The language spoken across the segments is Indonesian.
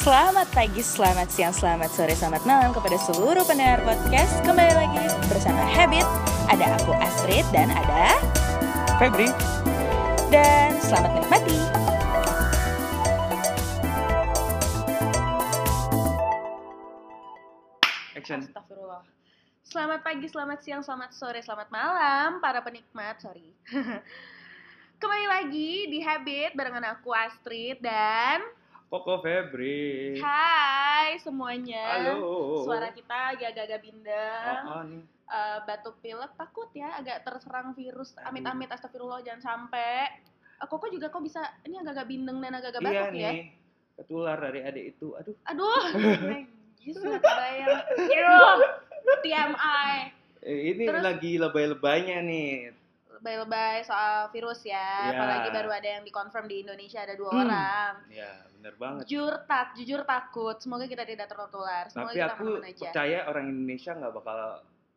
Selamat pagi, selamat siang, selamat sore, selamat malam kepada seluruh pendengar podcast. Kembali lagi bersama Habit. Ada aku Astrid dan ada Febri, dan selamat menikmati. action. Astagfirullah. Selamat pagi, selamat siang, selamat sore, selamat malam para penikmat. Sorry. Kembali lagi di Habit barengan aku Astrid dan Koko Febri. Hai semuanya. Halo. Suara kita agak-agak bindeng. Oh, oh, nih. Eh, batuk pilek takut ya agak terserang virus. Amit-amit astagfirullah jangan sampai. Eh, Koko juga kok bisa ini agak-agak bindeng dan agak-agak Iya batuk ya. nih. Ketular dari adik itu. Aduh. Aduh. Najis nggak kebayang. TMI. Eh, ini Terus? lagi lebay-lebaynya nih. Lebay-lebay soal virus ya. Iya. Apalagi baru ada yang dikonfirm di Indonesia ada dua Hmm. orang. Ya, bener banget. Jujur tak, jujur takut. Semoga kita tidak tertular. Semoga Tapi kita aku aman aja. percaya orang Indonesia nggak bakal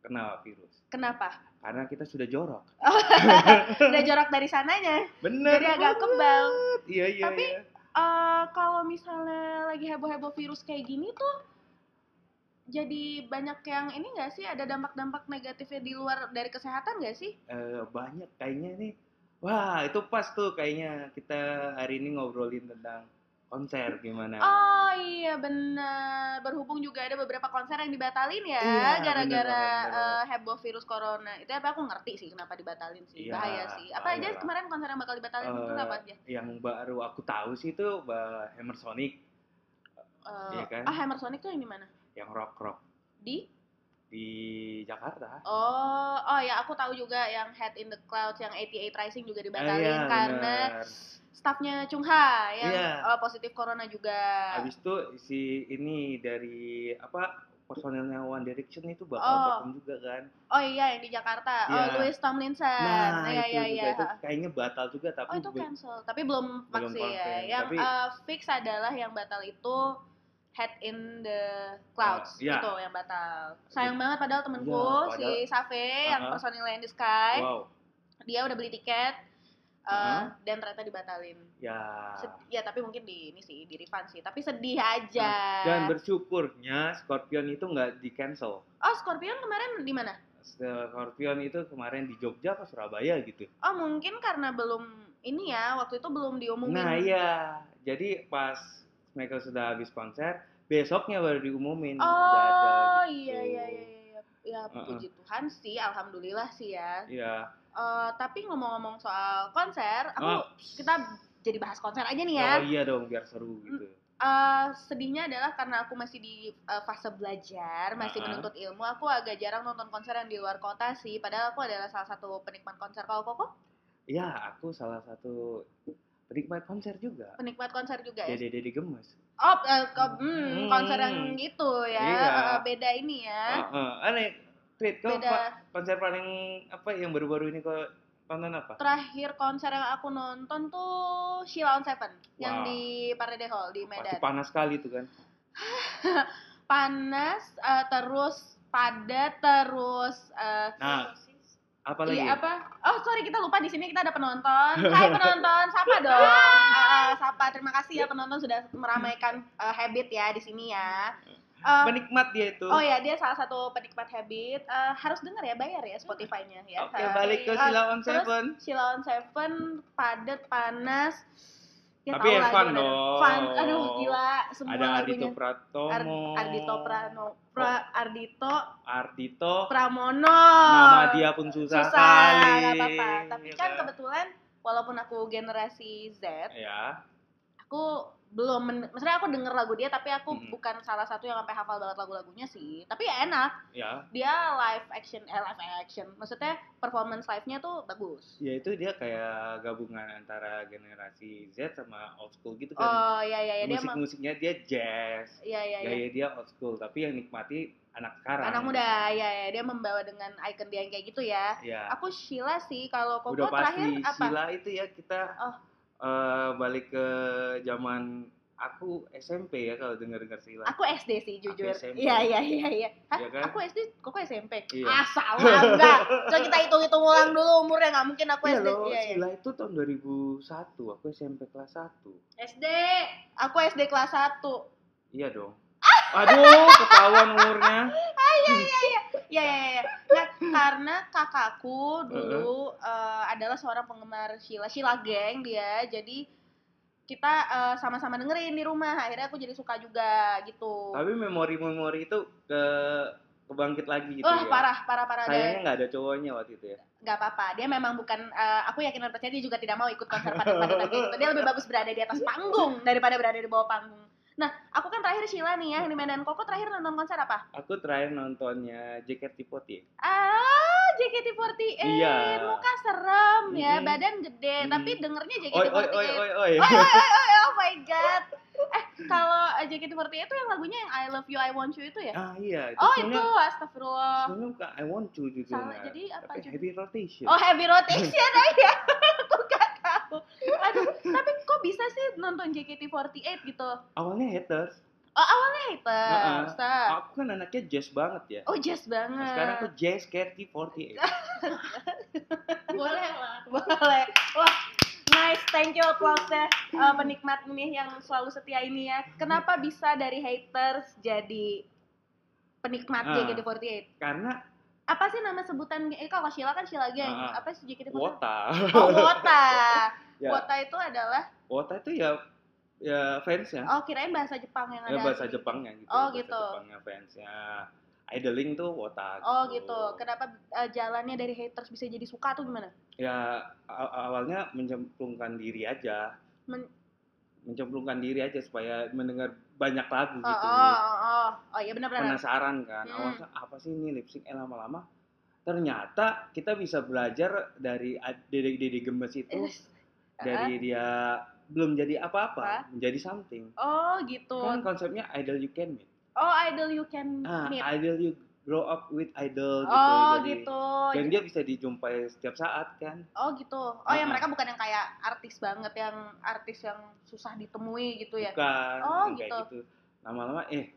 kena virus. Kenapa? Karena kita sudah jorok. Udah jorok dari sananya. Bener. Jadi agak kebal. Iya, iya, Tapi, iya. Eh, kalau misalnya lagi heboh-heboh virus kayak gini tuh jadi banyak yang ini nggak sih ada dampak-dampak negatifnya di luar dari kesehatan nggak sih? Eh, banyak kayaknya nih. Wah, itu pas tuh kayaknya kita hari ini ngobrolin tentang konser gimana. Oh iya benar. Berhubung juga ada beberapa konser yang dibatalin ya Iya, gara-gara bener eh, heboh virus corona. Itu apa aku ngerti sih kenapa dibatalin sih. Iya, Bahaya sih. Apa aja lah. kemarin konser yang bakal dibatalin itu Eh, apa aja? yang baru aku tahu sih itu Mbak Hammer Sonic Eh, iya kan? Ah Hammer Sonic tuh yang di mana? Yang rock rock Di? di Jakarta. Oh, oh ya aku tahu juga yang Head in the Clouds yang 88 Rising juga dibatalin Iya, karena bener. staffnya Chung Ha yang Iya. eh, positif corona juga. Habis itu si ini dari apa personelnya One Direction itu bakal Oh. perform juga kan. Oh iya yang di Jakarta. Oh Iya. Louis Tomlinson. Nah, iya itu iya juga iya. itu kayaknya batal juga tapi Oh itu cancel, tapi belum Belum ya. Yang tapi- eh, fix adalah yang batal itu Head in the Clouds Ah, iya. itu yang batal. Sayang banget padahal temenku Iya, si padahal- Safe yang Uh-uh. personilnya in the Sky, wow dia udah beli tiket eh, Uh-huh. dan ternyata dibatalin. ya Sed- ya tapi mungkin di ini sih di refund sih, tapi sedih aja. Nah, dan bersyukurnya Scorpion itu nggak di cancel. oh Scorpion kemarin di mana? Scorpion itu kemarin di Jogja apa Surabaya gitu. Oh mungkin karena belum ini ya waktu itu belum diumumin. Nah iya, jadi pas mereka sudah habis konser, besoknya baru diumumin Oh udah ada gitu. iya iya iya iya. Ya Uh-uh. puji Tuhan sih, alhamdulillah sih ya. Iya. Eh, tapi ngomong-ngomong soal konser, aku Oh, kita jadi bahas konser aja nih ya. oh iya dong biar seru gitu. Eh, sedihnya adalah karena aku masih di eh, fase belajar, masih Uh-uh. menuntut ilmu, aku agak jarang nonton konser yang di luar kota sih. Padahal aku adalah salah satu penikmat konser. Kalau Koko Iya, aku salah satu penikmat konser juga. penikmat konser juga ya? Dede Dede Gemes. Oh, eh, ke- hmm, Hmm. konser yang gitu ya. Iya. Eh, beda ini ya. Oh, oh. Aneh, Tweet, kau Beda. konser paling apa yang baru-baru ini kau tonton apa? Terakhir konser yang aku nonton tuh Sheila on Seven yang Wow. di Parade Hall di Pasti Medan. panas sekali itu kan. Panas, eh, terus padat, terus eh, Nah, apa lagi? Iya apa? Oh sorry kita lupa di sini kita ada penonton. Hai penonton, sapa dong. Eh, sapa terima kasih ya penonton sudah meramaikan eh, habit ya di sini ya. Eh, Penikmat dia itu. oh ya dia salah satu penikmat habit. Eh, harus dengar ya bayar ya Spotify-nya ya. Oke, Eh, balik ke eh, Sheila on terus Seven. Sheila on Seven padat panas. Ya, Tapi tahu ya fun dong. Fun. Aduh gila semua Ada Ardito lagunya. Pratomo. Ar- Ardito Prano, Pra, Ardito Ardito. Pramono. Nama dia pun susah, susah sekali. nggak apa-apa tapi ya kan kebetulan walaupun aku generasi Z Ya. aku belum men- maksudnya aku denger lagu dia tapi aku Mm-mm. bukan salah satu yang sampai hafal banget lagu-lagunya sih tapi ya enak Ya. dia live action eh live action maksudnya performance live-nya tuh bagus Ya itu dia kayak gabungan antara generasi Z sama old school gitu kan. oh iya iya dia mah Musik-musiknya dia jazz. iya iya iya Gaya dia old school, tapi yang nikmati anak sekarang. anak muda ya ya dia membawa dengan icon dia yang kayak gitu ya Ya. aku Sheila sih kalau Koko Udah terakhir pasti apa Sheila itu ya kita Oh. Eh, balik ke zaman aku SMP ya kalau denger-denger Sheila. Aku SD sih jujur. SMP. Iya iya iya iya. Hah? Iya kan? Aku SD, kok SMP? Iya. Ah salah enggak. Coba kita hitung-hitung ulang dulu umurnya nggak mungkin aku Iya SD. loh, Iya, iya. Sheila itu tahun 2001, aku SMP kelas 1. SD. Aku SD kelas 1. Iya dong. Aduh, ketahuan umurnya. Iya iya iya. Iya iya iya. Nah, karena kakakku dulu eh, adalah seorang penggemar Sheila, Sheila Gang dia. Jadi kita eh, sama-sama dengerin di rumah. Akhirnya aku jadi suka juga gitu. Tapi memori-memori itu ke kebangkit lagi gitu Wah, ya. parah parah parah Sayangnya nggak ada cowoknya waktu itu ya. Gak apa-apa. Dia memang bukan eh, aku yakin dan percaya dia juga tidak mau ikut konser padat-padat kayak gitu. Dia lebih bagus berada di atas panggung daripada berada di bawah panggung. Nah, aku kan terakhir Sheila nih ya, Handyman dan Koko terakhir nonton konser apa? Aku terakhir nontonnya JKT48. Ah, JKT48. Iya. Muka serem ya, Mm-mm. badan gede, Mm. tapi dengernya Oi, JKT48. oi, oi, oi, oi. Oi, oi, oi, oi, oh my god. Eh, kalau JKT48 itu yang lagunya yang I Love You, I Want You itu ya? Ah iya, itu Oh, itu astagfirullah. sebenarnya bukan I want to judulnya. Salah, jadi apa Tapi heavy rotation. Oh, Heavy Rotation aja. Aku gak tahu. Aduh, tapi bisa sih nonton JKT48 gitu? Awalnya haters. Oh, awalnya haters. Nah. Aku kan anaknya jazz banget ya. Oh, jazz banget. Nah, sekarang aku jazz KT48. boleh lah boleh wah nice thank you applause uh, penikmat nih yang selalu setia ini ya kenapa bisa dari haters jadi penikmat Ah. JKT48 Karena apa sih nama sebutan eh kalau Sheila kan Sheila Gang Ah. apa sih JKT48 Wota. oh Wota ya, Wota itu adalah Wota itu ya ya fansnya. oh kirain bahasa Jepang yang ya ada bahasa Jepangnya gitu. Oh, bahasa gitu. Jepangnya fansnya. Idling tuh Wota. oh gitu kenapa uh, jalannya dari haters bisa jadi suka tuh gimana Ya awalnya mencemplungkan diri aja. Men- mencemplungkan diri aja supaya mendengar banyak lagu oh gitu. oh oh oh, oh iya benar-benar Penasaran kan. Hmm. Awalnya apa sih ini lip sync eh lama-lama ternyata kita bisa belajar dari Dede Dede Gemes itu dari dia belum jadi apa-apa menjadi something. oh gitu Kan konsepnya idol you can meet. Oh, idol you can Ah, meet. idol you grow up with idol gitu. oh, Jadi- gitu. Dan dia bisa dijumpai setiap saat kan. Oh, gitu. Oh, ya mereka bukan yang kayak artis banget yang artis yang susah ditemui gitu ya. Bukan Oh, kayak gitu. gitu. Lama-lama eh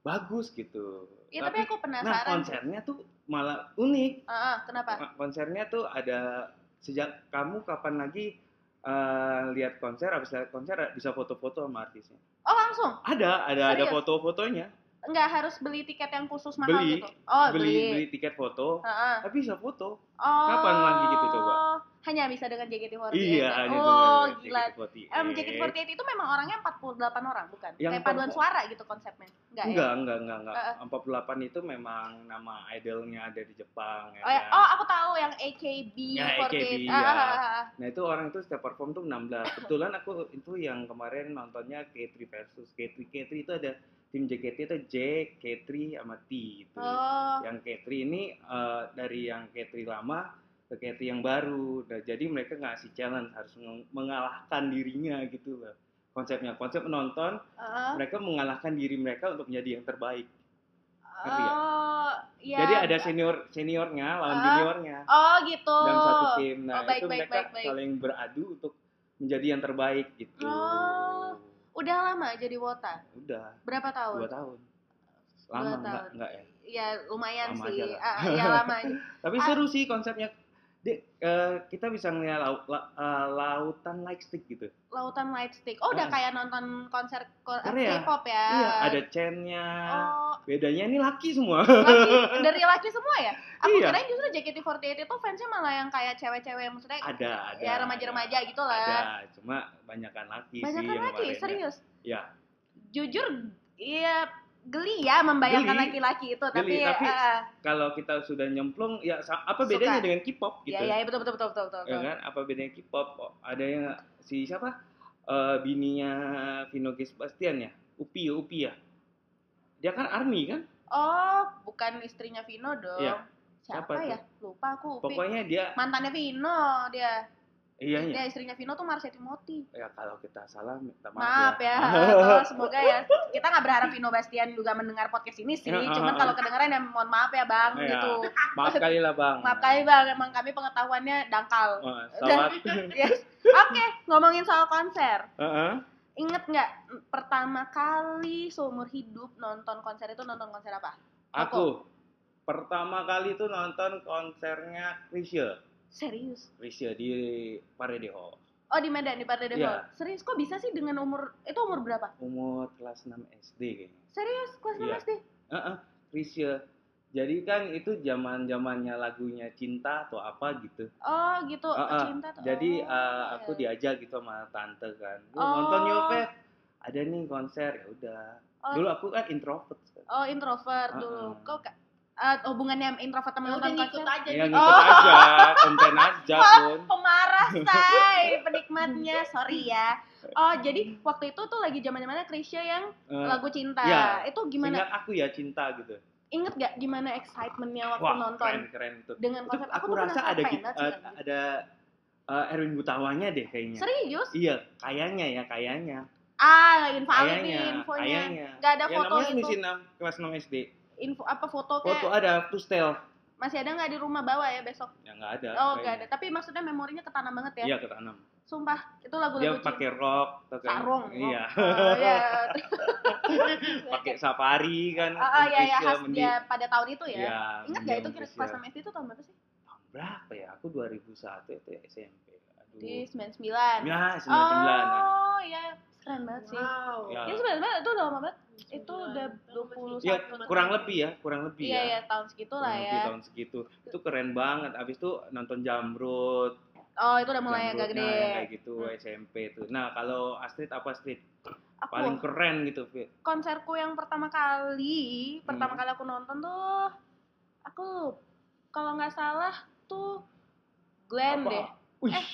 bagus gitu. Ya, tapi, aku nah penasaran. konsernya tuh malah unik. Ah, ah, kenapa? Nah, Konsernya tuh ada sejak kamu kapan lagi eh, lihat konser, habis lihat konser bisa foto-foto sama artisnya. Oh, langsung. Ada, ada, ada foto-fotonya. Nggak harus beli tiket yang khusus mahal Beli, gitu. Oh, beli, beli. beli tiket foto, Ah, ah. tapi bisa foto. Oh. Kapan lagi gitu coba? Hanya bisa dengan JKT48. Iya, ya? hanya Oh, dengan gila. JKT48. Em, JKT48 itu memang orangnya 48 orang, bukan? Yang Kayak paduan suara gitu konsepnya. Enggak, ya? Enggak, enggak, enggak, enggak. Eh, eh. 48 itu memang nama idolnya ada di Jepang. ya Oh, ya. kan? oh, aku tahu yang AKB Ya, 48. AKB, Ah, ya. ah, ah, ah. Nah itu orang itu setiap perform tuh 16. Kebetulan aku itu yang kemarin nontonnya K3 versus K3. K3 itu ada tim JKT itu J, K3 sama T itu. Oh. Yang K3 ini eh, dari yang K3 lama ke K3 yang baru. Nah, jadi mereka ngasih challenge harus meng- mengalahkan dirinya gitu loh. Konsepnya konsep penonton Ah. mereka mengalahkan diri mereka untuk menjadi yang terbaik. Ngerti ya? Oh, iya. Jadi ada senior seniornya lawan Ah. juniornya Oh, gitu. dalam satu tim. Nah, Oh, baik, itu baik, mereka baik, baik. saling beradu untuk menjadi yang terbaik gitu. Oh. Udah lama jadi wota? Udah Berapa tahun? dua tahun. Lama Dua enggak tahun. enggak ya? Ya lumayan Lama sih. Ah, ya lama. Tapi Ah. seru sih konsepnya. Dek, eh, kita bisa ngeliat lau- la- eh, lautan like stick gitu. Lautan Lightstick. Oh, udah Ah. kayak nonton konser ko- Korea. K-pop ya. Iya, ada chainnya. Oh, Bedanya ini laki semua. laki, dari laki semua ya? Aku Iya. kirain justru JKT48 itu fansnya malah yang kayak cewek-cewek maksudnya ada, ada. ya remaja-remaja gitu lah. Ada, cuma banyakan laki Banyak sih yang laki, serius. Ya, Jujur, iya geli ya membayangkan laki-laki itu, tapi, Geli, tapi ah, kalau kita sudah nyemplung, ya apa Suka. bedanya dengan K-pop gitu? Iya, iya, betul, betul, betul, betul, betul. ya kan apa bedanya K-pop Oh, ada yang si siapa Eh, bininya Vino Bastian ya Upi ya Upi ya dia kan army kan Oh, bukan istrinya Vino dong. Iya. Siapa, Siapa ya? Lupa aku. Upi. pokoknya dia Mantannya Vino dia. Iya Dia ya istrinya Vino tuh Marsha Timothy. ya kalau kita salah minta maaf, Maaf ya. Tuh, semoga ya. Kita nggak berharap Vino Bastian juga mendengar podcast ini sih. Ya, Cuman kalau kedengeran ya mohon maaf ya Bang Iya. gitu. maaf kali lah bang Maaf kali Bang, emang kami pengetahuannya dangkal. Oh, sawat Yes. Oke, ngomongin soal konser. Heeh. Ingat nggak pertama kali seumur hidup nonton konser itu nonton konser apa? aku pertama kali tuh nonton konsernya Krisya Serius? Krisya di Parede Hall Oh di Medan di Devel. Iya. Serius kok bisa sih dengan umur itu umur berapa? umur kelas 6 SD kayaknya Serius kelas Iya. 6 SD? Heeh, Krisya. Jadi kan itu zaman-zamannya lagunya cinta atau apa gitu. Oh gitu. Heeh. Cinta tuh. Jadi oh, eh, aku iya. diajak gitu sama tante kan. Lu Oh. nonton yuk, Pep. Ada nih konser ya udah. Oh. Dulu aku kan introvert. Oh introvert Heeh. dulu. Kok eh, hubungannya introvert sama Ya nonton udah ngikut konser? aja Ya gitu. ngikut Oh. aja, konten aja pun. Pemarah say penikmatnya sorry ya. Oh jadi waktu itu tuh lagi zaman zamannya Krisya yang Eh, lagu cinta. ya. Itu gimana? Seingat aku ya cinta gitu. Ingat gak gimana excitementnya waktu Wah, nonton keren keren itu. dengan Itu konsep? aku tuh rasa ada pengen git- banget sih eh, nonton. ada eh, Erwin Gutawanya deh kayaknya. Serius? Iya, kayaknya ya, kayaknya. Ah, invalid nih Kayaknya, infonya. kayaknya. Gak ada Ya foto namanya itu. misi 6, kelas 6 SD. Info apa foto kayak Foto ada tustel. masih ada nggak di rumah bawa ya besok? Ya nggak ada. oh, nggak ada. Tapi maksudnya memorinya ketanam banget ya. Iya ketanam. Sumpah, itu Dia lagu-lagu pakai rok, pakai sarung. Iya. Oh, iya. pakai safari kan. Oh, oh, iya ya Indonesia khas dia pada tahun itu ya. Iya, Ingat gak mendiam itu kira kelas 6 SD itu tahun berapa sih? Tahun berapa ya? Aku 2001 itu ya SMP. Di 99. Ya, 99. nah. Oh, iya. Keren banget sih. Wow. Ya. Ini sebenarnya itu udah lama banget. Itu udah 20 Ya, kurang lebih ya, kurang lebih Iya, ya. iya, tahun segitu lah Kurang lebih ya. tahun segitu. Itu keren banget. Abis itu nonton Jamrut. Oh, itu udah mulai agak gede. kayak gitu Hmm. SMP tuh. Nah, kalau Astrid apa Astrid? Aku Paling keren gitu, Fit. konserku yang pertama kali, pertama Hmm. kali aku nonton tuh aku kalau nggak salah tuh Glenn Apa? deh. Wih, Eh,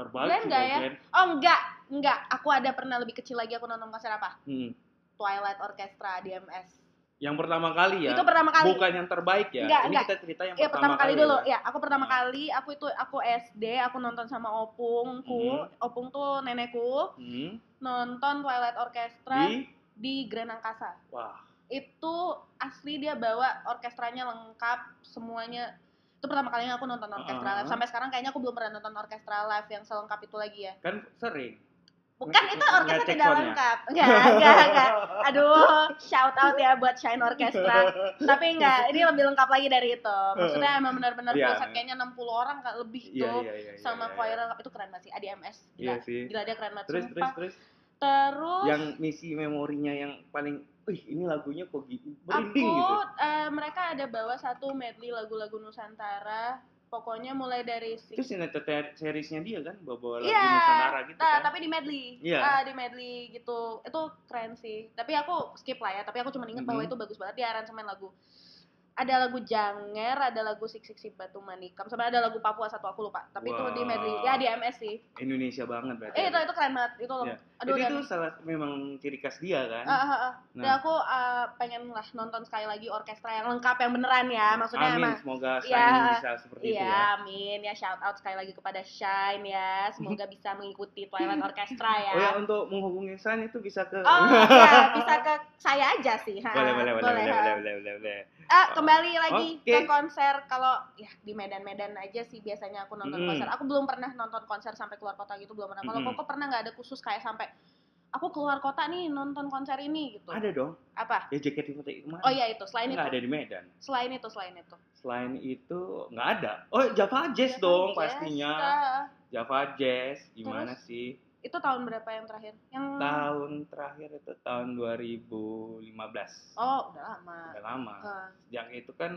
terbaik Glenn nggak ya? Glenn. Oh enggak, enggak. Aku ada pernah lebih kecil lagi aku nonton konser apa? Hmm. Twilight Orchestra DMS. Yang pertama kali ya. Itu pertama kali. Bukan yang terbaik ya. Enggak, Ini enggak. kita cerita yang Ya pertama kali dulu. ya. Ya, aku pertama Hmm. kali aku itu aku SD, aku nonton sama opungku. Hmm. Opung tuh nenekku Hmm. nonton Twilight Orchestra di, Di Grand Angkasa. wah, Itu asli dia bawa orkestranya lengkap semuanya. Itu pertama kalinya aku nonton orkestra Ah. live. Sampai sekarang kayaknya aku belum pernah nonton orkestra live yang selengkap itu lagi ya. kan sering. Bukan itu orkestra tidak lengkap. Enggak, enggak, enggak. Aduh, shout out ya buat Shine Orchestra. Tapi enggak, ini lebih lengkap lagi dari itu. Maksudnya emang benar-benar Iya. full kayaknya 60 orang Kak, lebih Iya, tuh. iya, iya. sama iya, choir iya. lengkap itu keren banget sih ADMS. Gila. Iya sih. Gila dia keren banget Terus, terus, terus. Terus Yang misi memorinya yang paling, wih ini lagunya kok gitu, aku merinding gitu. eh, mereka ada bawa satu medley lagu-lagu Nusantara. Pokoknya mulai dari Itu six- sinetron seriesnya dia kan, bawa lagu Iya, Nusantara gitu Nah, kan. tapi di medley. Iya. Ah, di medley gitu. Itu keren sih. Tapi aku skip lah ya. Tapi aku cuma ingat bahwa Mhm. itu bagus banget di aransemen lagu. Ada lagu Janger, ada lagu Sik Sik Sik Batu Manikam, sama ada lagu Papua satu aku lupa. Tapi itu di medley. Ya di MS sih. Indonesia banget berarti. Eh itu itu keren banget. Itu Iya. aduh Jadi dan itu salah memang ciri khas dia kan. Ah, ah. Dan Nah. aku ah, pengen lah nonton sekali lagi orkestra yang lengkap yang beneran ya. Maksudnya Amin, emang semoga. Shine bisa seperti itu Iya, ya. amin ya shout out sekali lagi kepada Shine ya. Semoga bisa mengikuti Twilight Orchestra ya. Oh ya untuk menghubungi Shine itu bisa ke Oh ya bisa ke aja sih. Ha, boleh, boleh, boleh, boleh, boleh, boleh, boleh, boleh. Ah, kembali lagi Oke. ke konser kalau ya di Medan-Medan aja sih biasanya aku nonton Mm. konser. Aku belum pernah nonton konser sampai keluar kota gitu belum pernah. Kalau Mm-mm. kok pernah nggak ada khusus kayak sampai aku keluar kota nih nonton konser ini gitu. Ada dong. Apa? Ya JKT kemarin. Oh iya itu selain Nggak itu. ada di Medan. Selain itu selain itu. Selain itu nggak ada. Oh Java Jazz Java dong Jazz, pastinya. ah. Java Jazz gimana sih? Itu tahun berapa yang terakhir? Yang Tahun terakhir itu tahun 2015. Oh, udah lama. Udah lama. Ah, Sejak itu kan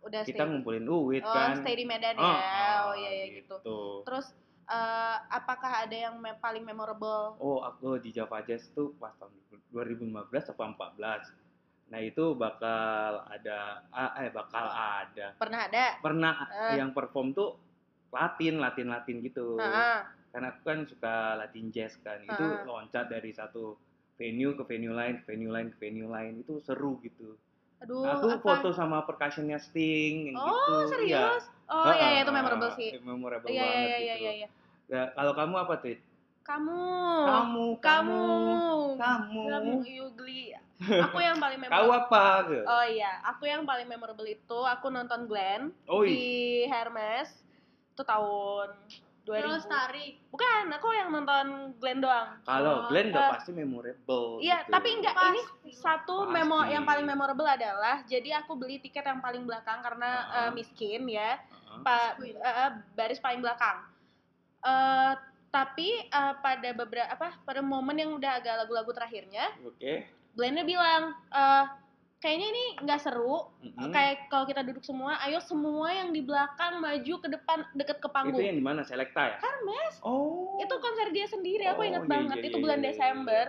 udah kita stay. ngumpulin duit oh, kan. stay di Medan ya. Oh, Oh, iya iya gitu. Terus eh, apakah ada yang me- paling memorable? Oh, aku di Java Jazz tuh pas tahun 2015 atau 14. Nah, itu bakal ada eh bakal ada. Pernah ada? Pernah Eh. yang perform tuh Latin, Latin, Latin gitu. Heeh. Karena aku kan suka Latin jazz kan. Itu Ah. loncat dari satu venue ke venue lain, ke venue lain, ke venue lain. Itu seru gitu. Aduh, aku apa? foto sama percussionnya Sting yang Oh, gitu. serius? Oh, Iya. iya, iya, itu memorable sih. eh, Memorable Iya, iya, banget iya, gitu. iya, iya, iya. Ya, kalau kamu apa, Tit? Kamu. Kamu, Kamu. kamu. Kamu, Yugli. Aku yang paling Kau memorable. apa? Gitu. Oh iya, aku yang paling memorable itu aku nonton Glenn Oh, di Hermes. Itu tahun 2000. Terus Lestari. Bukan, aku yang nonton Glenn doang. Kalau Glenn udah Eh, pasti memorable. Iya, gitu. tapi enggak ini Pasti. satu Pasti. memo yang paling memorable adalah jadi aku beli tiket yang paling belakang karena eh, miskin ya, Heeh. pa- Miskin. eh, baris paling belakang. Eh tapi eh, pada beberapa apa pada momen yang udah agak lagu-lagu terakhirnya Oke. Glennnya bilang eh, kayaknya ini nggak seru Mm-mm. kayak kalau kita duduk semua ayo semua yang di belakang maju ke depan deket ke Itu panggung yang di mana? Selecta ya? Hermes Oh. itu konser dia sendiri aku Oh, ingat iya, banget iya, itu iya, bulan iya, iya, Desember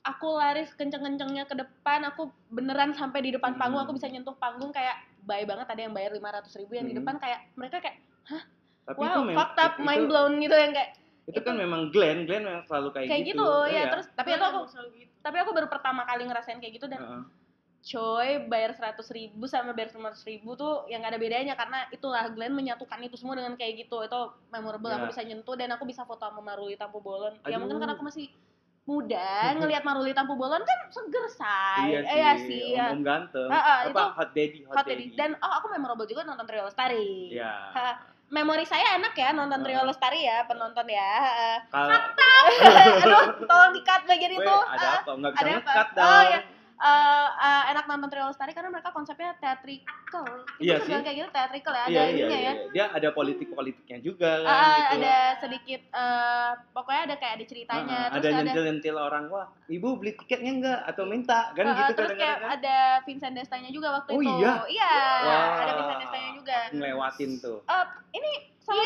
aku lari kenceng-kencengnya ke depan aku beneran sampai di depan panggung aku bisa nyentuh panggung kayak baik banget ada yang bayar 500 ribu yang di Hmm. depan kayak mereka kayak Tapi wow itu fucked up itu- mind blown gitu yang kayak Itu kan memang Glenn, Glenn memang selalu kayak, kayak gitu, ya Iya. terus tapi itu aku tapi aku baru pertama kali ngerasain kayak gitu dan Heeh. Coy bayar 100 ribu sama bayar 500 ribu tuh yang gak ada bedanya karena itulah Glenn menyatukan itu semua dengan kayak gitu itu memorable aku Ya. bisa nyentuh dan aku bisa foto sama Maruli Tampu Bolon ya Aduh. mungkin karena aku masih muda ngelihat Maruli Tampu Bolon kan seger say Iya Eh, sih, ya sih ya. om, ganteng. Ah, ah, Apa itu hot daddy, hot, Hot Daddy. dan oh aku memorable juga nonton Trio Lestari Ya. Ha, memori saya enak ya nonton Trio. Lestari ya penonton ya Ha, Kalau aduh tolong di cut bagian Weh, itu ada apa? Enggak bisa ada apa? nge-cut Oh, dong. Iya. eh, eh, enak nonton Trio Lestari karena mereka konsepnya theatrical. Itu Iya bisa sih. kayak gitu theatrical ya, ada Iya, iya, ininya iya, ya. iya. Dia ada politik-politiknya juga kan Ah, gitu. ada sedikit eh, pokoknya ada kayak ada ceritanya Ah, terus ada ada, nyentil-nyentil orang, wah, ibu beli tiketnya enggak atau minta kan Ah, gitu terus kayak kadang-kadang. ada Vincent Destanya juga waktu Oh, itu. iya? Iya, Wah. ada Vincent Destanya juga. Ngelewatin tuh. Eh, ini sama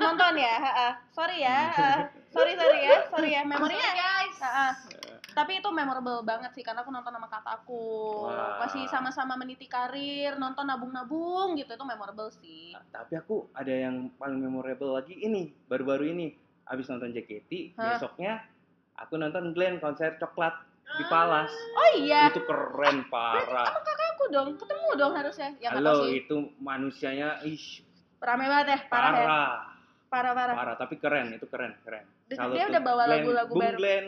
nonton ya, ha, ha. sorry ya, ha. sorry sorry ya, sorry ya, memorinya guys. ha, ha. Tapi itu memorable banget sih karena aku nonton sama kakakku. Wah. Masih sama-sama meniti karir, nonton nabung-nabung gitu itu memorable sih. Nah, tapi aku ada yang paling memorable lagi ini, baru-baru ini. Abis nonton JKT, Hah? besoknya aku nonton Glenn konser coklat di Ah. Palas. Oh iya, Itu keren parah. aku dong, ketemu dong harusnya. Ya Halo, sih. itu manusianya ish, Rame banget ya, parah, ya. parah. Parah parah. Parah, tapi keren, itu keren, keren. Dia- Salut dia tuh. udah bawa lagu-lagu baru. Glenn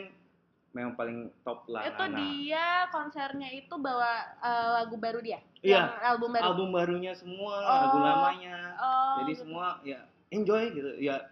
memang paling top lah. Itu Nana. dia konsernya itu bawa eh, lagu baru dia. Iya. Album baru. album barunya semua, Oh. lagu lamanya. Oh, Jadi gitu. semua ya enjoy gitu. Ya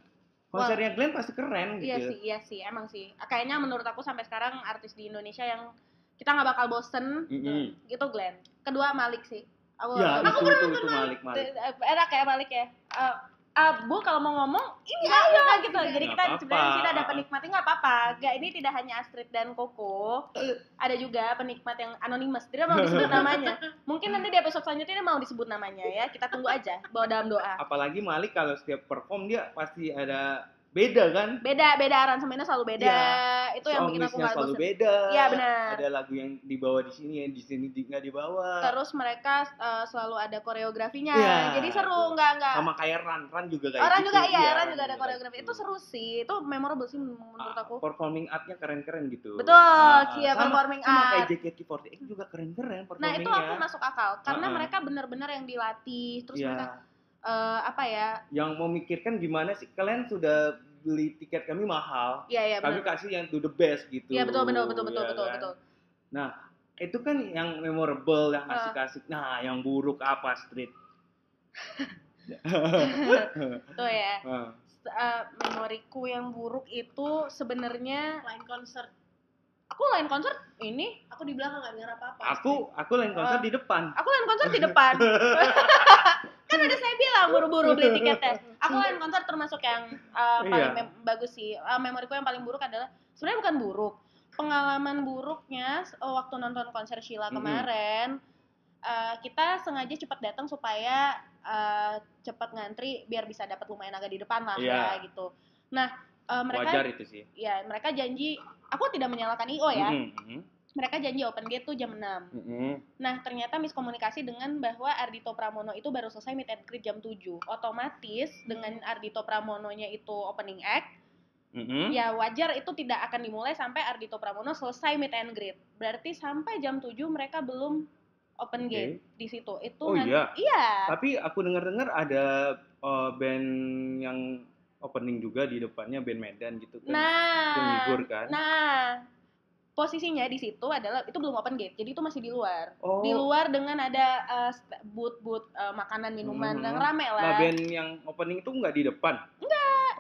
konsernya Glenn pasti keren Iya gitu. sih, iya sih, emang sih. Kayaknya menurut aku sampai sekarang artis di Indonesia yang kita nggak bakal bosen Mm-mm. gitu Glenn. Kedua Malik sih. Aku, Ya, aku itu, itu, itu Malik, Malik. enak ya Malik ya. Eh, ah, Bu kalau mau ngomong ini aja gitu. Jadi kita sebenarnya di sini ada penikmatnya nggak apa-apa. Gak ini tidak hanya Astrid dan Koko. Ada juga penikmat yang anonimus. Tidak mau disebut namanya. Mungkin nanti di episode selanjutnya dia mau disebut namanya ya. Kita tunggu aja. Bawa dalam doa. Apalagi Malik kalau setiap perform dia pasti ada beda kan? Beda beda aransemennya selalu beda. Iya. Itu yang bikin aku nggak selalu bosen. beda. Iya, benar. Ada lagu yang dibawa di sini yang di sini di- nggak dibawa. Terus mereka eh, selalu ada koreografinya. Iya, Jadi seru tuh. nggak nggak. Sama kayak Ran, Ran juga kayak Orang gitu. juga iya, Iya, Ran juga ada koreografi. gitu. Itu seru sih. Itu memorable sih menurut Ah, aku. Performing artnya keren-keren gitu. Betul, Ah, ah. iya, Sama- performing sama art. kayak JKT48 juga keren-keren Nah performingnya. itu aku masuk akal karena Ah, ah. mereka benar-benar yang dilatih terus Iya. mereka eh, apa ya? yang memikirkan gimana sih kalian sudah beli tiket kami mahal Iya iya kami benar. kasih yang to the best gitu Iya betul betul betul betul ya betul kan? betul. nah itu kan yang memorable yang Ah. asik-asik nah yang buruk apa street Tuh ya. S- eh, memoriku yang buruk itu sebenarnya Lain konser. aku lain konser ini Aku di belakang nggak dengar apa-apa. aku aku lain konser Ah. di depan aku lain konser di depan kan ada saya bilang buru-buru beli tiketnya. aku lain konser termasuk yang uh, paling Iya. bagus sih. Uh, memoriku yang paling buruk adalah sebenarnya bukan buruk. Pengalaman buruknya uh, waktu nonton konser Sheila kemarin uh, kita sengaja cepat datang supaya uh, cepat ngantri biar bisa dapat lumayan agak di depan lah Iya. ya gitu. Nah uh, mereka wajar itu sih. ya mereka janji aku tidak menyalahkan IO ya. Mm-mm, mereka janji open gate tuh jam 6 mm-mm. Nah, ternyata miskomunikasi dengan bahwa Ardito Pramono itu baru selesai meet and greet jam 7. Otomatis dengan Ardito Pramononya itu opening act, Mm-mm. ya wajar itu tidak akan dimulai sampai Ardito Pramono selesai meet and greet. Berarti sampai jam 7 mereka belum open gate di situ. Itu Oh, iya? Iya. tapi aku dengar-dengar ada uh, band yang opening juga di depannya band Medan gitu kan Nah, kan nah posisinya di situ adalah itu belum open gate. Jadi itu masih di luar. oh Di luar dengan ada uh, booth-booth uh, makanan minuman Mhm. yang rame lah. Nah, band yang opening itu nggak di depan?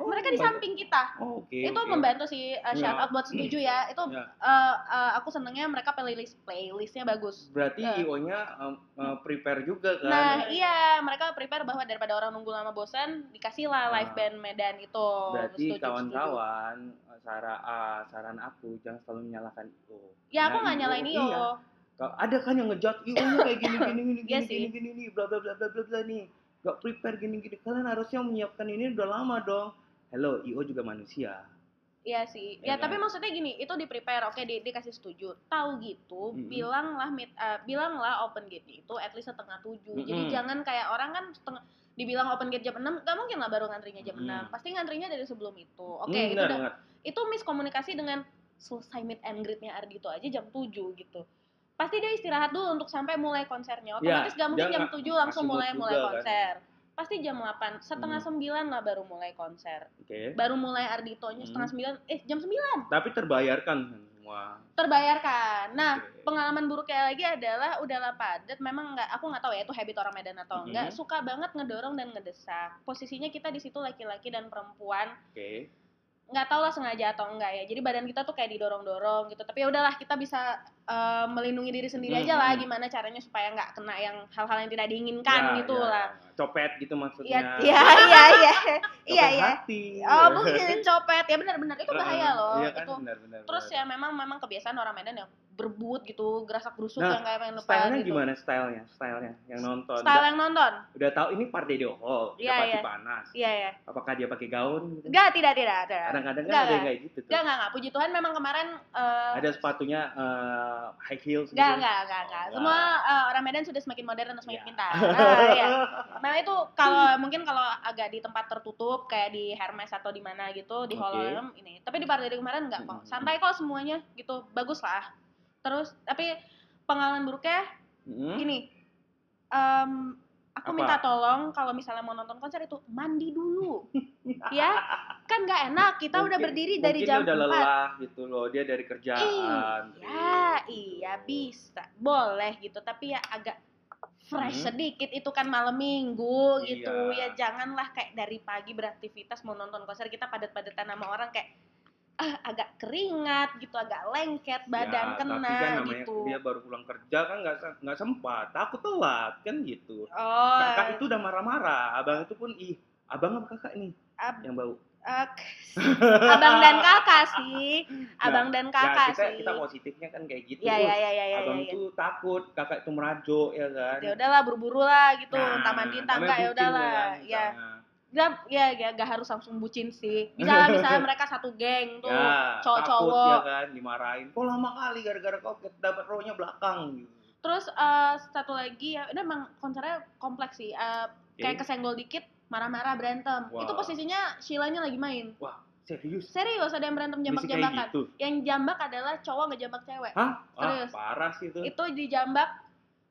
Oh, mereka di samping kita. Oh, oke. itu oke. membantu sih uh, shout out buat setuju ya. Itu Ya. uh, uh, aku senengnya mereka playlist playlistnya bagus. Berarti Ya. IO-nya um, uh, prepare juga kan? Nah, iya, mereka prepare bahwa daripada orang nunggu lama bosan, dikasih lah live Ah. band Medan itu. Berarti kawan-kawan, saran ah, saran aku jangan selalu menyalahkan IO. Ya, aku nggak nyalain IO, Io. Iya. Kalau ada kan yang ngejat IO-nya kayak gini gini gini Iya gini gini gini nih, bla bla bla bla bla bla nih. Gak prepare gini gini. Kalian harusnya menyiapkan ini udah lama dong. Hello, IO juga manusia. Iya sih. Ya Ya, tapi kan? maksudnya gini, itu di prepare, oke di, dikasih setuju. Tahu gitu, Mm-mm. bilanglah mid, uh, bilanglah open gate itu at least setengah tujuh. Jadi Mm-mm. jangan kayak orang kan setengah dibilang open gate jam 6, gak mungkin lah baru ngantrinya jam Mm-mm. 6. Pasti ngantrinya dari sebelum itu. Oke, Hmm, itu udah itu miskomunikasi dengan selesai meet and greet-nya Ardito aja jam 7 gitu. Pasti dia istirahat dulu untuk sampai mulai konsernya. Otomatis gak mungkin jam nggak 7 langsung mulai mulai juga kan. konser. Pasti jam 8, setengah Hmm. 9 lah baru mulai konser. Oke. Baru mulai Arditonya Hmm. setengah 9, eh jam 9 Tapi terbayarkan semua. terbayarkan. Nah, Oke. pengalaman buruknya lagi adalah udahlah padat memang nggak aku nggak tahu ya itu habit orang Medan atau enggak suka banget ngedorong dan ngedesak posisinya kita di situ laki-laki dan perempuan Oke. nggak tahu lah sengaja atau enggak ya jadi badan kita tuh kayak didorong-dorong gitu tapi ya udahlah kita bisa eh, melindungi diri sendiri aja lah gimana caranya supaya nggak kena yang hal-hal yang tidak diinginkan Ya, gitu ya. lah Copet gitu iya maksudnya. iya iya iya iya iya hati. oh mungkin copet ya benar-benar itu bahaya loh Iya kan, itu benar-benar. Terus ya memang memang kebiasaan orang Medan yang berbut gitu, gerasak gerusuk Nah, yang kayak pengen lupa Stylenya gitu. gimana stylenya? Stylenya yang nonton. Style udah, yang nonton? udah tahu ini party di hall, udah Iya, pasti iya. panas. Iya ya. Apakah dia pakai gaun? Gitu? Enggak, tidak, tidak, tidak. Kadang-kadang kan Enggak, ada yang kayak gitu tuh. Enggak, enggak. Puji Tuhan memang kemarin eh Ada sepatunya eh, high heels gitu. enggak, enggak, enggak. Oh, Semua eh, orang Medan sudah semakin modern dan semakin Iya. pintar. Ah, iya. Nah, itu kalau mungkin kalau agak di tempat tertutup kayak di Hermes atau di mana gitu, di Oke. Holland ini. Tapi di party kemarin enggak kok. Santai kok semuanya gitu. Bagus lah. Terus tapi pengalaman buruknya Hmm? gini em, aku Apa? minta tolong kalau misalnya mau nonton konser itu mandi dulu ya kan nggak enak kita udah Mungkin- berdiri dari jam udah 4 lelah gitu loh, dia dari kerjaan. iya Tri, iya gitu. bisa boleh gitu tapi ya agak fresh Hmm. sedikit itu kan malam minggu gitu Iya. ya janganlah kayak dari pagi beraktivitas mau nonton konser kita padat-padatan sama orang kayak ah, agak keringat gitu agak lengket badan Ya, kena tapi kan namanya gitu. dia baru pulang kerja kan nggak nggak sempat takut telat kan gitu. Oh. Kakak itu udah marah-marah abang itu pun ih abang apa kakak nih ab- yang bau. Ak- abang dan kakak sih abang dan ya kakak kita sih. kita positifnya kan kayak gitu. Ya ya ya ya ya abang ya, ya. tuh takut kakak itu merajuk ya kan. Ya udahlah buru-buru lah gitu Nah, entah mandi entah namanya enggak ya udahlah. kan, ya. misalnya. Gak, ya, ya gak harus langsung bucin sih. Misalnya misalnya mereka satu geng tuh ya, cowok-cowok. takut ya kan dimarahin. Kok lama kali gara-gara kau dapat rohnya belakang gitu. Terus eh, satu lagi ya ini emang konsernya kompleks sih. Eh, kayak Oke. kesenggol dikit marah-marah berantem. Wah. itu posisinya Shilanya lagi main. Serius? Serius ada yang berantem jambak-jambakan. gitu? Yang jambak adalah cowok ngejambak cewek. Hah? Wah, Serius. parah sih itu. Itu dijambak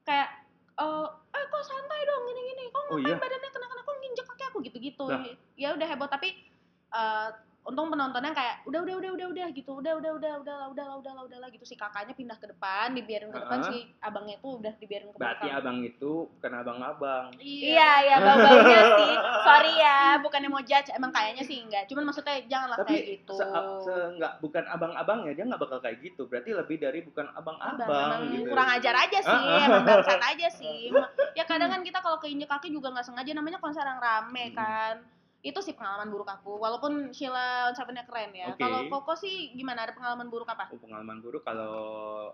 kayak eh eh kok santai dong gini gini kok Oh, ngapain iya? badannya kena kena kok nginjek kaki aku gitu gitu Lah. ya udah heboh tapi eh, untung penontonnya kayak udah udah udah udah udah gitu udah udah udah udah lah udah lah udah lah udah lah gitu si kakaknya pindah ke depan dibiarin ke depan Heeh. si abangnya itu udah dibiarin ke berarti belakang abang itu bukan abang-abang iya iya bau baunya sih sorry ya bukannya mau judge emang kayaknya sih enggak cuman maksudnya janganlah kayak tapi gitu se, se- nggak bukan abang-abangnya dia nggak bakal kayak gitu berarti lebih dari bukan Abang, abang-abang emang gitu kurang ajar aja sih, ah. emang bangsat aja sih. Ya kadang kan kita kalau keinjek kaki juga nggak sengaja namanya konser yang rame Hmm. kan. Itu sih pengalaman buruk aku. Walaupun Sheila Seven-nya keren ya. Oke. Kalau Koko sih gimana? Ada pengalaman buruk apa? Oh, pengalaman buruk kalau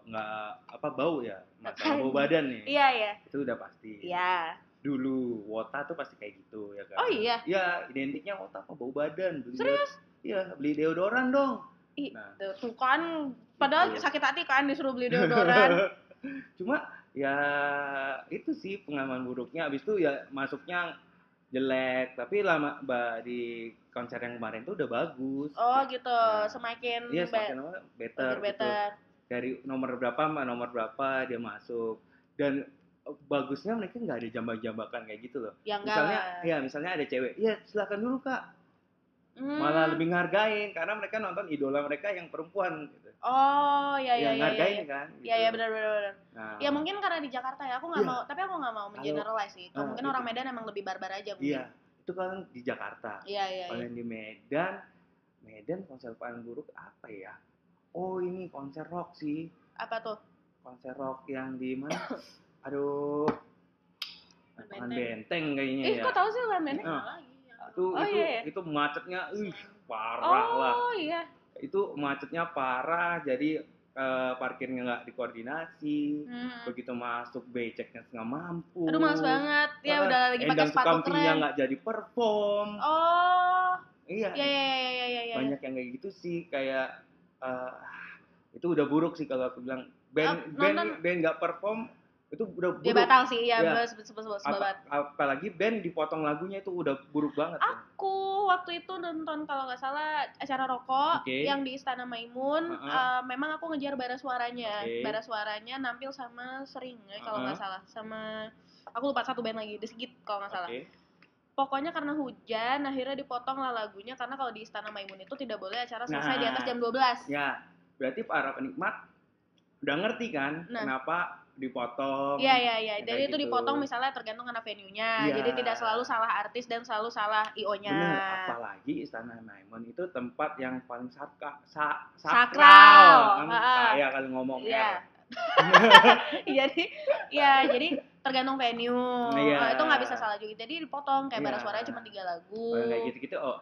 nggak apa bau ya masalah bau badan nih Iya ya. itu udah pasti Iya. dulu wota tuh pasti kayak gitu ya kan Oh iya. Iya, identiknya wota apa bau badan beli Serius? iya beli deodoran dong Ih, Nah. tuh, kan padahal Gitu. sakit hati kan disuruh beli deodoran. cuma ya itu sih pengalaman buruknya abis itu ya masuknya jelek tapi lama ba, di konser yang kemarin tuh udah bagus Oh gitu. Nah. Semakin iya be- semakin lama better, better, gitu. better. dari nomor berapa sama nomor berapa dia masuk dan eh, bagusnya mereka nggak ada jambak-jambakan kayak gitu loh Ya misalnya lah. ya misalnya ada cewek ya silakan dulu kak Hmm. malah lebih ngargain karena mereka nonton idola mereka yang perempuan gitu Oh, ya ya yang ya. ngargain ya. kan Iya iya benar benar benar. nah, Ya mungkin karena di Jakarta ya, aku nggak Iya. mau, tapi aku nggak mau mengeneralize sih. Kalau Ah, mungkin itu. orang Medan emang lebih barbar aja mungkin. iya itu kan di Jakarta Iya, iya, kalau iya. yang di Medan Medan konser paling buruk apa ya oh ini konser rock sih Apa tuh? konser rock yang di mana aduh Benteng. benteng kayaknya Ih, ya kok tahu sih lah men? Nah, lagi. itu Oh, itu iya, iya. itu macetnya ih parah lah Oh iya. Itu macetnya parah jadi eh, parkirnya nggak dikoordinasi Hmm. begitu masuk beceknya nggak mampu Aduh males banget. Ya Ah, udah lagi pakai sepatu keren. nggak jadi perform Oh. iya Iya iya iya iya iya. iya. banyak yang kayak gitu sih kayak eh, itu udah buruk sih kalau aku bilang band Ah, band nonton- band nggak perform itu udah buruk Dia batal sih, ya, Apa- banget. apalagi band dipotong lagunya itu udah buruk banget. Aku waktu itu nonton kalau nggak salah acara rokok Oke. yang di Istana Maimun. Uh-uh. eh, memang aku ngejar bara suaranya. Oke. Bara suaranya nampil sama Sering ya, kalau nggak salah. Sama aku lupa satu band lagi, The Sigit kalau nggak salah. Oke. Pokoknya karena hujan, akhirnya dipotong lah lagunya karena kalau di Istana Maimun itu tidak boleh acara selesai di Nah. atas jam 12. Ya, berarti para penikmat udah ngerti kan Nah. kenapa dipotong. Iya iya iya. Kayak Jadi itu gitu. dipotong misalnya tergantung karena venue-nya. Iya. Jadi tidak selalu salah artis dan selalu salah IO-nya. Apalagi Istana Maimon itu tempat yang paling saka, sa, Sakral. sakral. Kan. Kaya kali ngomong Iya. R. jadi ya jadi tergantung venue. Iya. Nah, itu nggak bisa salah juga. Jadi dipotong kayak bara Iya. suaranya cuma tiga lagu. Kayak gitu-gitu, oh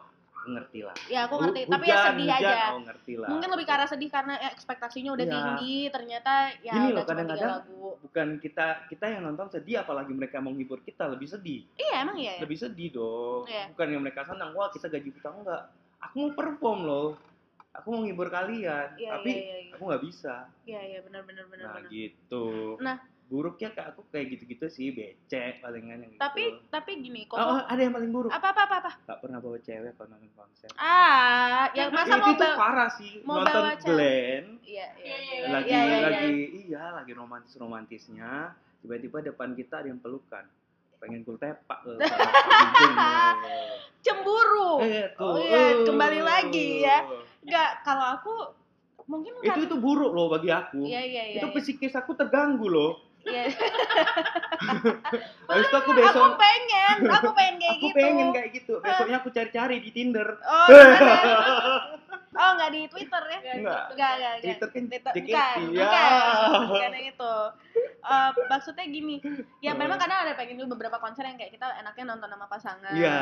ngerti lah. Ya aku ngerti, tapi ya hujan, sedih hujan, aja. Oh, ngerti lah. Mungkin lebih ke arah sedih karena ya, ekspektasinya udah Iya. tinggi, ternyata ya Gini loh, kadang-kadang lagu. Bukan kita kita yang nonton sedih, apalagi mereka mau menghibur kita lebih sedih. Iya emang iya ya. Lebih sedih dong. Iya. Bukan yang mereka senang, wah kita gaji kita enggak. Aku mau perform loh. Aku mau menghibur kalian, Iya tapi iya iya. iya. aku nggak bisa. Iya iya benar benar benar nah benar. gitu. Nah. Buruknya kayak aku kayak gitu-gitu sih becek palingan yang Tapi gitu. tapi gini, kok oh, oh, ada yang paling buruk. apa apa apa apa? Gak pernah bawa cewek kalau nonton konser. Ah, yang masa itu, mau itu bawa parah sih. mau nonton bawa cewek. Glenn Iya iya Iya, iya. lagi iya, iya, iya. lagi iya lagi romantis romantisnya tiba-tiba depan kita ada yang pelukan pengen gue tepak. Cemburu. eh tuh Oh iya, kembali lagi ya. Enggak, kalau aku mungkin itu kan itu buruk loh bagi aku Iya iya iya. itu iya. psikis aku terganggu loh Iya. habis itu aku Aku besok pengen, aku pengen kayak aku gitu. pengen kayak gitu besoknya aku cari-cari di Tinder Oh, oh nggak di Twitter ya? Enggak. Enggak, enggak, enggak. Twitter kan Twitter, bukan, ya. bukan, bukan yang itu. Eh, maksudnya gini, ya memang kadang ada pengen dulu beberapa konser yang kayak kita enaknya nonton sama pasangan. Iya.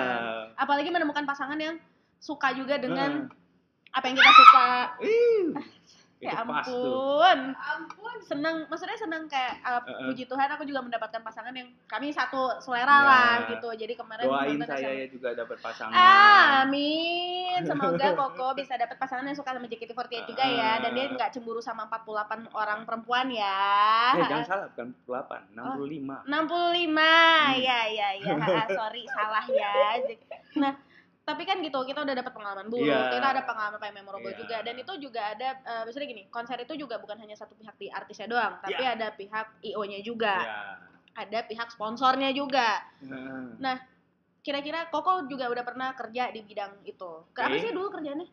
Apalagi menemukan pasangan yang suka juga dengan apa yang kita suka. Ya itu pas tuh. ampun. Ampun. Seneng, maksudnya seneng kayak uh, Heeh. puji Tuhan aku juga mendapatkan pasangan yang kami satu selera Ya. lah gitu. Jadi kemarin Doain saya ya juga dapat pasangan. Amin. Semoga Koko bisa dapat pasangan yang suka sama JKT48 juga ya dan dia nggak cemburu sama 48 orang perempuan ya. Eh, jangan salah, bukan 48, 65. 65. Hmm. Ya ya ya. Sorry salah ya. Nah, tapi kan gitu kita udah dapat pengalaman buruk, Iya. kita ada pengalaman paling memorable Iya. juga dan itu juga ada eh, misalnya gini, konser itu juga bukan hanya satu pihak di artisnya doang, tapi Iya. ada pihak IO-nya juga, Ya. ada pihak sponsornya juga. Heeh. Kira-kira Koko juga udah pernah kerja di bidang itu. Kenapa Oke. sih dulu kerjanya?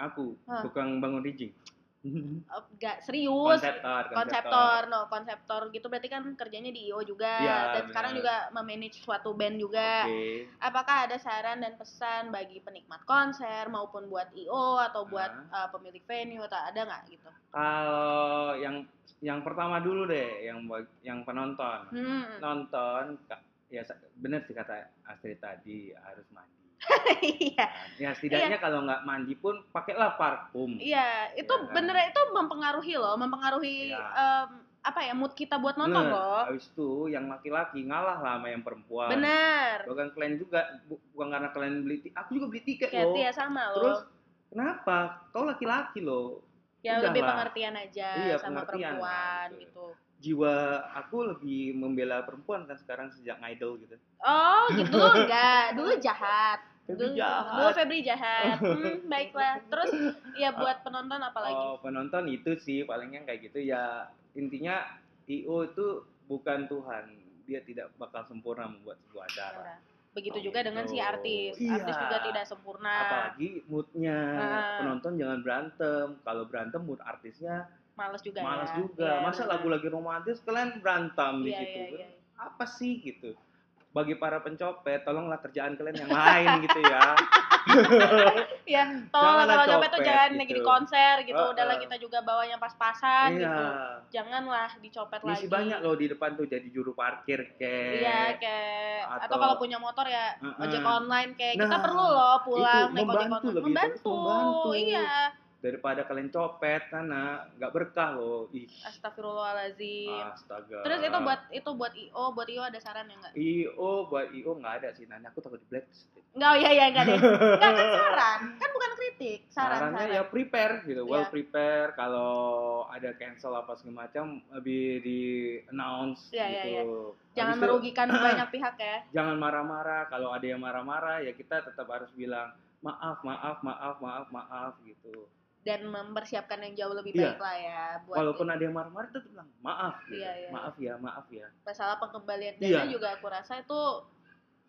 Aku, Hah. tukang bangun rigging. Oh, Enggak, serius. konseptor, konseptor, no konseptor gitu berarti kan kerjanya di IO juga Iya, dan sekarang benar. juga memanage suatu band juga. Oke. Apakah ada saran dan pesan bagi penikmat konser maupun buat IO atau buat uh, pemilik venue atau ada nggak gitu? Kalau yang yang pertama dulu deh, yang yang penonton. Hmm. Nonton ya bener sih kata Astrid tadi harus mandi. Iya, Ya setidaknya kalau nggak mandi pun pakailah parfum. iya itu Iya kan? bener itu mempengaruhi loh, mempengaruhi Iya. em, apa ya mood kita buat nonton Bener. loh. Habis itu yang laki-laki ngalah lah sama yang perempuan. Bener. Bukan kalian juga, bu- bukan karena kalian beli tiket. Aku juga beli tiket Kayak loh. ya sama loh. Terus kenapa? Kau laki-laki loh. ya udah lebih lah. pengertian aja Iya, sama pengertian lah, perempuan gitu. gitu. Jiwa aku lebih membela perempuan kan sekarang sejak idol gitu. Oh gitu enggak, dulu jahat. Febri jahat. dulu Febri jahat. Hmm, baiklah. Terus ya buat penonton apalagi? Oh, penonton itu sih palingnya kayak gitu ya. Intinya IO itu bukan Tuhan. Dia tidak bakal sempurna membuat sebuah acara. Begitu Oh, juga dengan si gitu. artis. Iya. Artis juga tidak sempurna. Apalagi moodnya penonton jangan berantem. Kalau berantem mood artisnya Males juga malas ya. juga. Iya, Masa lagu lagi romantis kalian berantem di Iya, situ? iya, iya. Apa sih gitu? Bagi para pencopet tolonglah kerjaan kalian yang lain gitu ya. Ya tolong kalau copet tuh jangan gitu. lagi di konser gitu. Heeh. udahlah kita juga bawanya pas-pasan iya. gitu. Janganlah dicopet lagi. Masih banyak loh di depan tuh jadi juru parkir kayak iya kayak atau, atau- kalau punya motor ya ojek online kayak kita Nah, perlu loh pulang naik ojek online. membantu. iya daripada kalian copet karena nggak berkah loh. Ih. Astagfirullahalazim astaga. Terus itu buat itu buat io buat io ada saran ya nggak? IO buat IO nggak ada sih nanti aku takut di blacklist. Nggak oh iya iya nggak deh. Nggak kan saran. Kan bukan kritik saran sarannya saran. ya prepare gitu. Well Iya. prepare. Kalau ada cancel apa segala macam lebih di announce Iya, iya, gitu. jangan Habis itu, merugikan banyak pihak ya. Jangan marah-marah. Kalau ada yang marah-marah ya kita tetap harus bilang maaf maaf maaf maaf maaf gitu dan mempersiapkan yang jauh lebih Iya. baik lah ya buat walaupun ada yang marah-marah tetap bilang maaf gitu. Iya, iya, maaf ya maaf ya masalah pengembalian Iya. dana juga aku rasa itu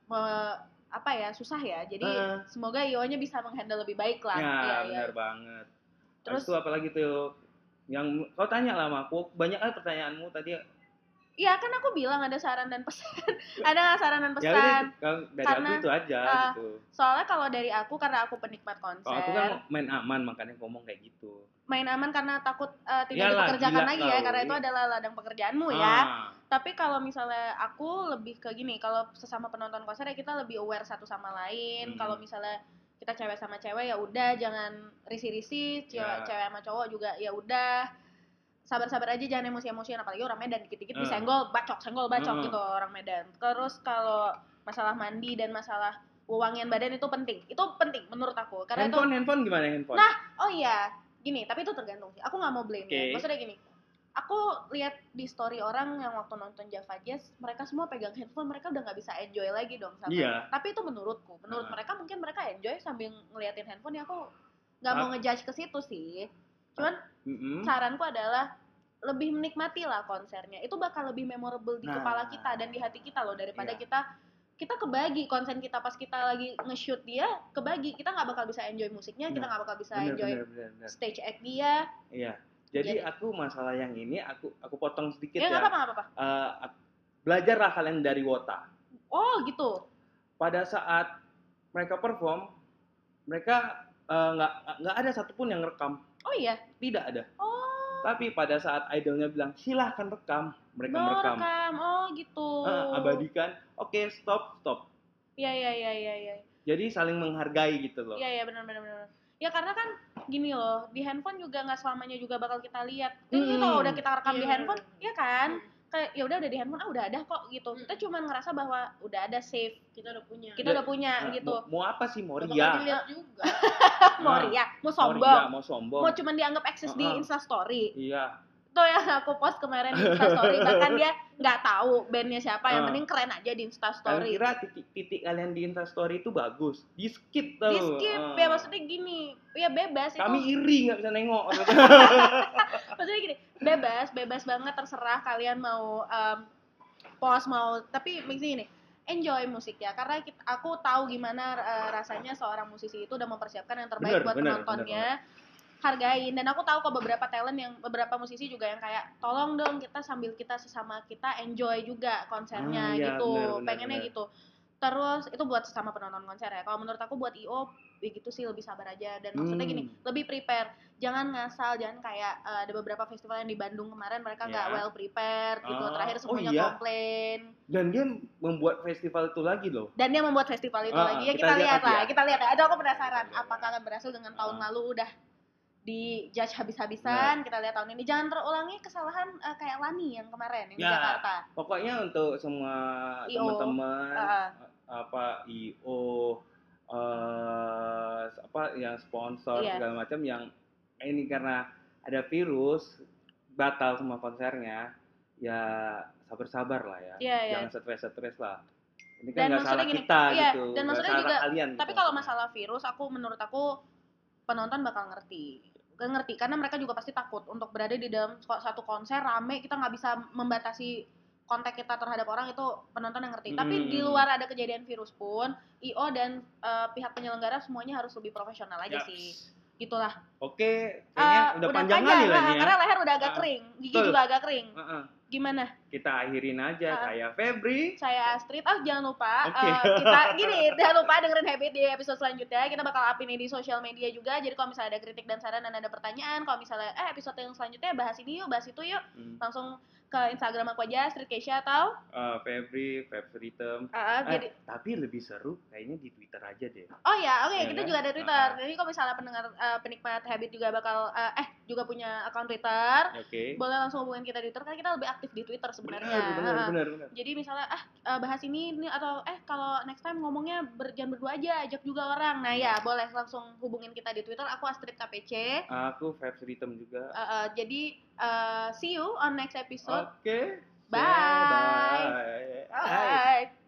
me- apa ya susah ya jadi Heeh. semoga io-nya bisa menghandle lebih baik lah ya Iya, iya. benar banget Terus- terus itu apalagi tuh yang kau tanya lah sama aku banyak pertanyaanmu tadi Iya kan aku bilang ada saran dan pesan. Ada nggak saran dan ya pesan? udah, kalau dari Karena, aku itu aja uh, gitu. soalnya kalau dari aku karena aku penikmat konser. Kalau aku kan main aman makanya ngomong kayak gitu. Main aman karena takut uh, tidak Iyalah, dipekerjakan lagi ya karena itu adalah ladang pekerjaanmu ya. Ah, tapi kalau misalnya aku lebih ke gini kalau sesama penonton konser ya kita lebih aware satu sama lain. Hmm. kalau misalnya kita cewek sama cewek ya udah jangan risih-risih cewek Ya. cewek sama cowok juga ya udah sabar-sabar aja jangan emosi-emosian apalagi orang Medan dikit-dikit Hmm. disenggol bacok senggol bacok Hmm. gitu orang Medan terus kalau masalah mandi dan masalah wewangian badan itu penting itu penting menurut aku karena itu handphone handphone gimana handphone Nah, oh iya gini tapi itu tergantung sih aku nggak mau blame ya Oke. maksudnya gini aku lihat di story orang yang waktu nonton Java Jazz mereka semua pegang handphone mereka udah nggak bisa enjoy lagi dong sama Iya. tapi itu menurutku menurut Ah. mereka mungkin mereka enjoy sambil ngeliatin handphone ya aku nggak mau ngejudge ke situ sih cuman Mm-mm. saranku adalah lebih menikmati lah konsernya itu bakal lebih memorable di Nah. kepala kita dan di hati kita loh daripada Iya. kita kita kebagi konsen kita pas kita lagi nge-shoot dia kebagi kita nggak bakal bisa enjoy musiknya kita Nah, nggak bakal bisa bener, enjoy bener, bener, bener. stage act dia Iya. Jadi Jadi- aku masalah yang ini aku aku potong sedikit ya ya. nggak apa-apa Eh, ak- belajarlah kalian dari Wota. oh gitu Pada saat mereka perform, mereka eh, nggak nggak ada satupun yang rekam. oh iya Tidak ada. oh Tapi pada saat idolnya bilang silahkan rekam, mereka mau merekam. rekam oh gitu Eh, abadikan. Oke, stop, stop. iya iya iya iya iya Jadi saling menghargai gitu loh. iya iya benar benar benar ya karena kan gini loh di handphone juga nggak selamanya juga bakal kita lihat jadi Hmm. kalau udah kita rekam di Iya. handphone ya kan kayak ya udah ada di handphone ah udah ada kok gitu kita cuma ngerasa bahwa udah ada save kita udah punya kita udah punya Nah, gitu Mau, mau apa sih? Mau ria? juga mau Nah, ria mau Mau sombong ria, mau sombong. mau cuman dianggap eksis di Uh-uh. instastory Iya. Itu yang aku post kemarin di instastory. Bahkan dia nggak tahu bandnya siapa. Yang Ah. penting keren aja di Kalian instastory kira titik-titik kalian di Instastory itu bagus? Di skip tau. di skip. Ah. ya maksudnya gini. Ya bebas Kami itu iri nggak bisa nengok. maksudnya. Gini bebas bebas banget terserah kalian mau em, post mau. Tapi maksudnya gini enjoy musik ya karena kita, aku tahu gimana eh, rasanya seorang musisi itu udah mempersiapkan yang terbaik Bener, buat bener, penontonnya hargain dan aku tahu kok beberapa talent yang beberapa musisi juga yang kayak tolong dong kita sambil kita sesama kita enjoy juga konsernya Ah, gitu bener, bener, pengennya bener. gitu terus itu buat sesama penonton konser ya kalau menurut aku buat io ya gitu sih lebih sabar aja dan maksudnya gini Hmm. lebih prepare jangan ngasal jangan kayak eh, ada beberapa festival yang di Bandung kemarin mereka nggak Ya. well prepared gitu Ah, terakhir oh semuanya iya. komplain Dan dia membuat festival itu lagi loh. dan dia membuat festival itu Ah, lagi ya kita kita, lihat lah ya. kita lihat ya aduh aku penasaran apakah akan berhasil dengan tahun Ah. lalu udah di judge habis-habisan kita lihat tahun ini jangan terulangi kesalahan eh, kayak Lani yang kemarin yang di Ya. Jakarta Pokoknya untuk semua teman-teman Ah. apa IO eh apa yang sponsor Iya. segala macam yang ini karena ada virus batal semua konsernya ya sabar-sabar lah ya. Iya, iya. Jangan stres-stres lah. Ini Dan kan nggak salah maksudnya gini, kita iya, gitu. dan maksudnya salah juga- kalian. tapi gitu kalau masalah virus aku menurut aku penonton bakal ngerti Gak ngerti karena mereka juga pasti takut untuk berada di dalam satu konser rame kita nggak bisa membatasi kontak kita terhadap orang itu penonton yang ngerti. Tapi Hmm. di luar ada kejadian virus pun io dan eh, pihak penyelenggara semuanya harus lebih profesional aja Ya, sih Gitulah. Oke, kayaknya udah, panjang kali lah ah, ya. Karena leher udah agak Ah, kering, gigi betul. juga agak kering. Heeh. Gimana? Kita akhirin aja. Ah. Saya Febri. Saya Astrid. Oh, jangan lupa Oke. eh, kita gini, jangan lupa dengerin Habit di episode selanjutnya. Kita bakal up ini di sosial media juga. Jadi kalau misalnya ada kritik dan saran dan ada pertanyaan, kalau misalnya eh episode yang selanjutnya bahas ini yuk, bahas itu yuk, Hmm. langsung ke Instagram aku aja Astrid Keisha atau Eh, Febri, Febsritem. ah, Eh, jadi tapi lebih seru kayaknya di Twitter aja deh. Oh ya, oke Iya kita kan? juga ada Twitter. Ah. Jadi kalau misalnya pendengar eh, penikmat habit juga bakal eh, eh juga punya akun Twitter, Oke. boleh langsung hubungin kita di Twitter karena kita lebih aktif di Twitter sebenarnya. Benar, benar, Ah. benar, benar. Jadi misalnya ah eh, bahas ini ini atau eh kalau next time ngomongnya ber, jangan berdua aja, ajak juga orang. Nah ya boleh langsung hubungin kita di Twitter. Aku Astrid KPC. Aku Febsritem juga. Eh, eh, jadi eh, see you on next episode. Oke. Bye. Bye. Bye. Bye.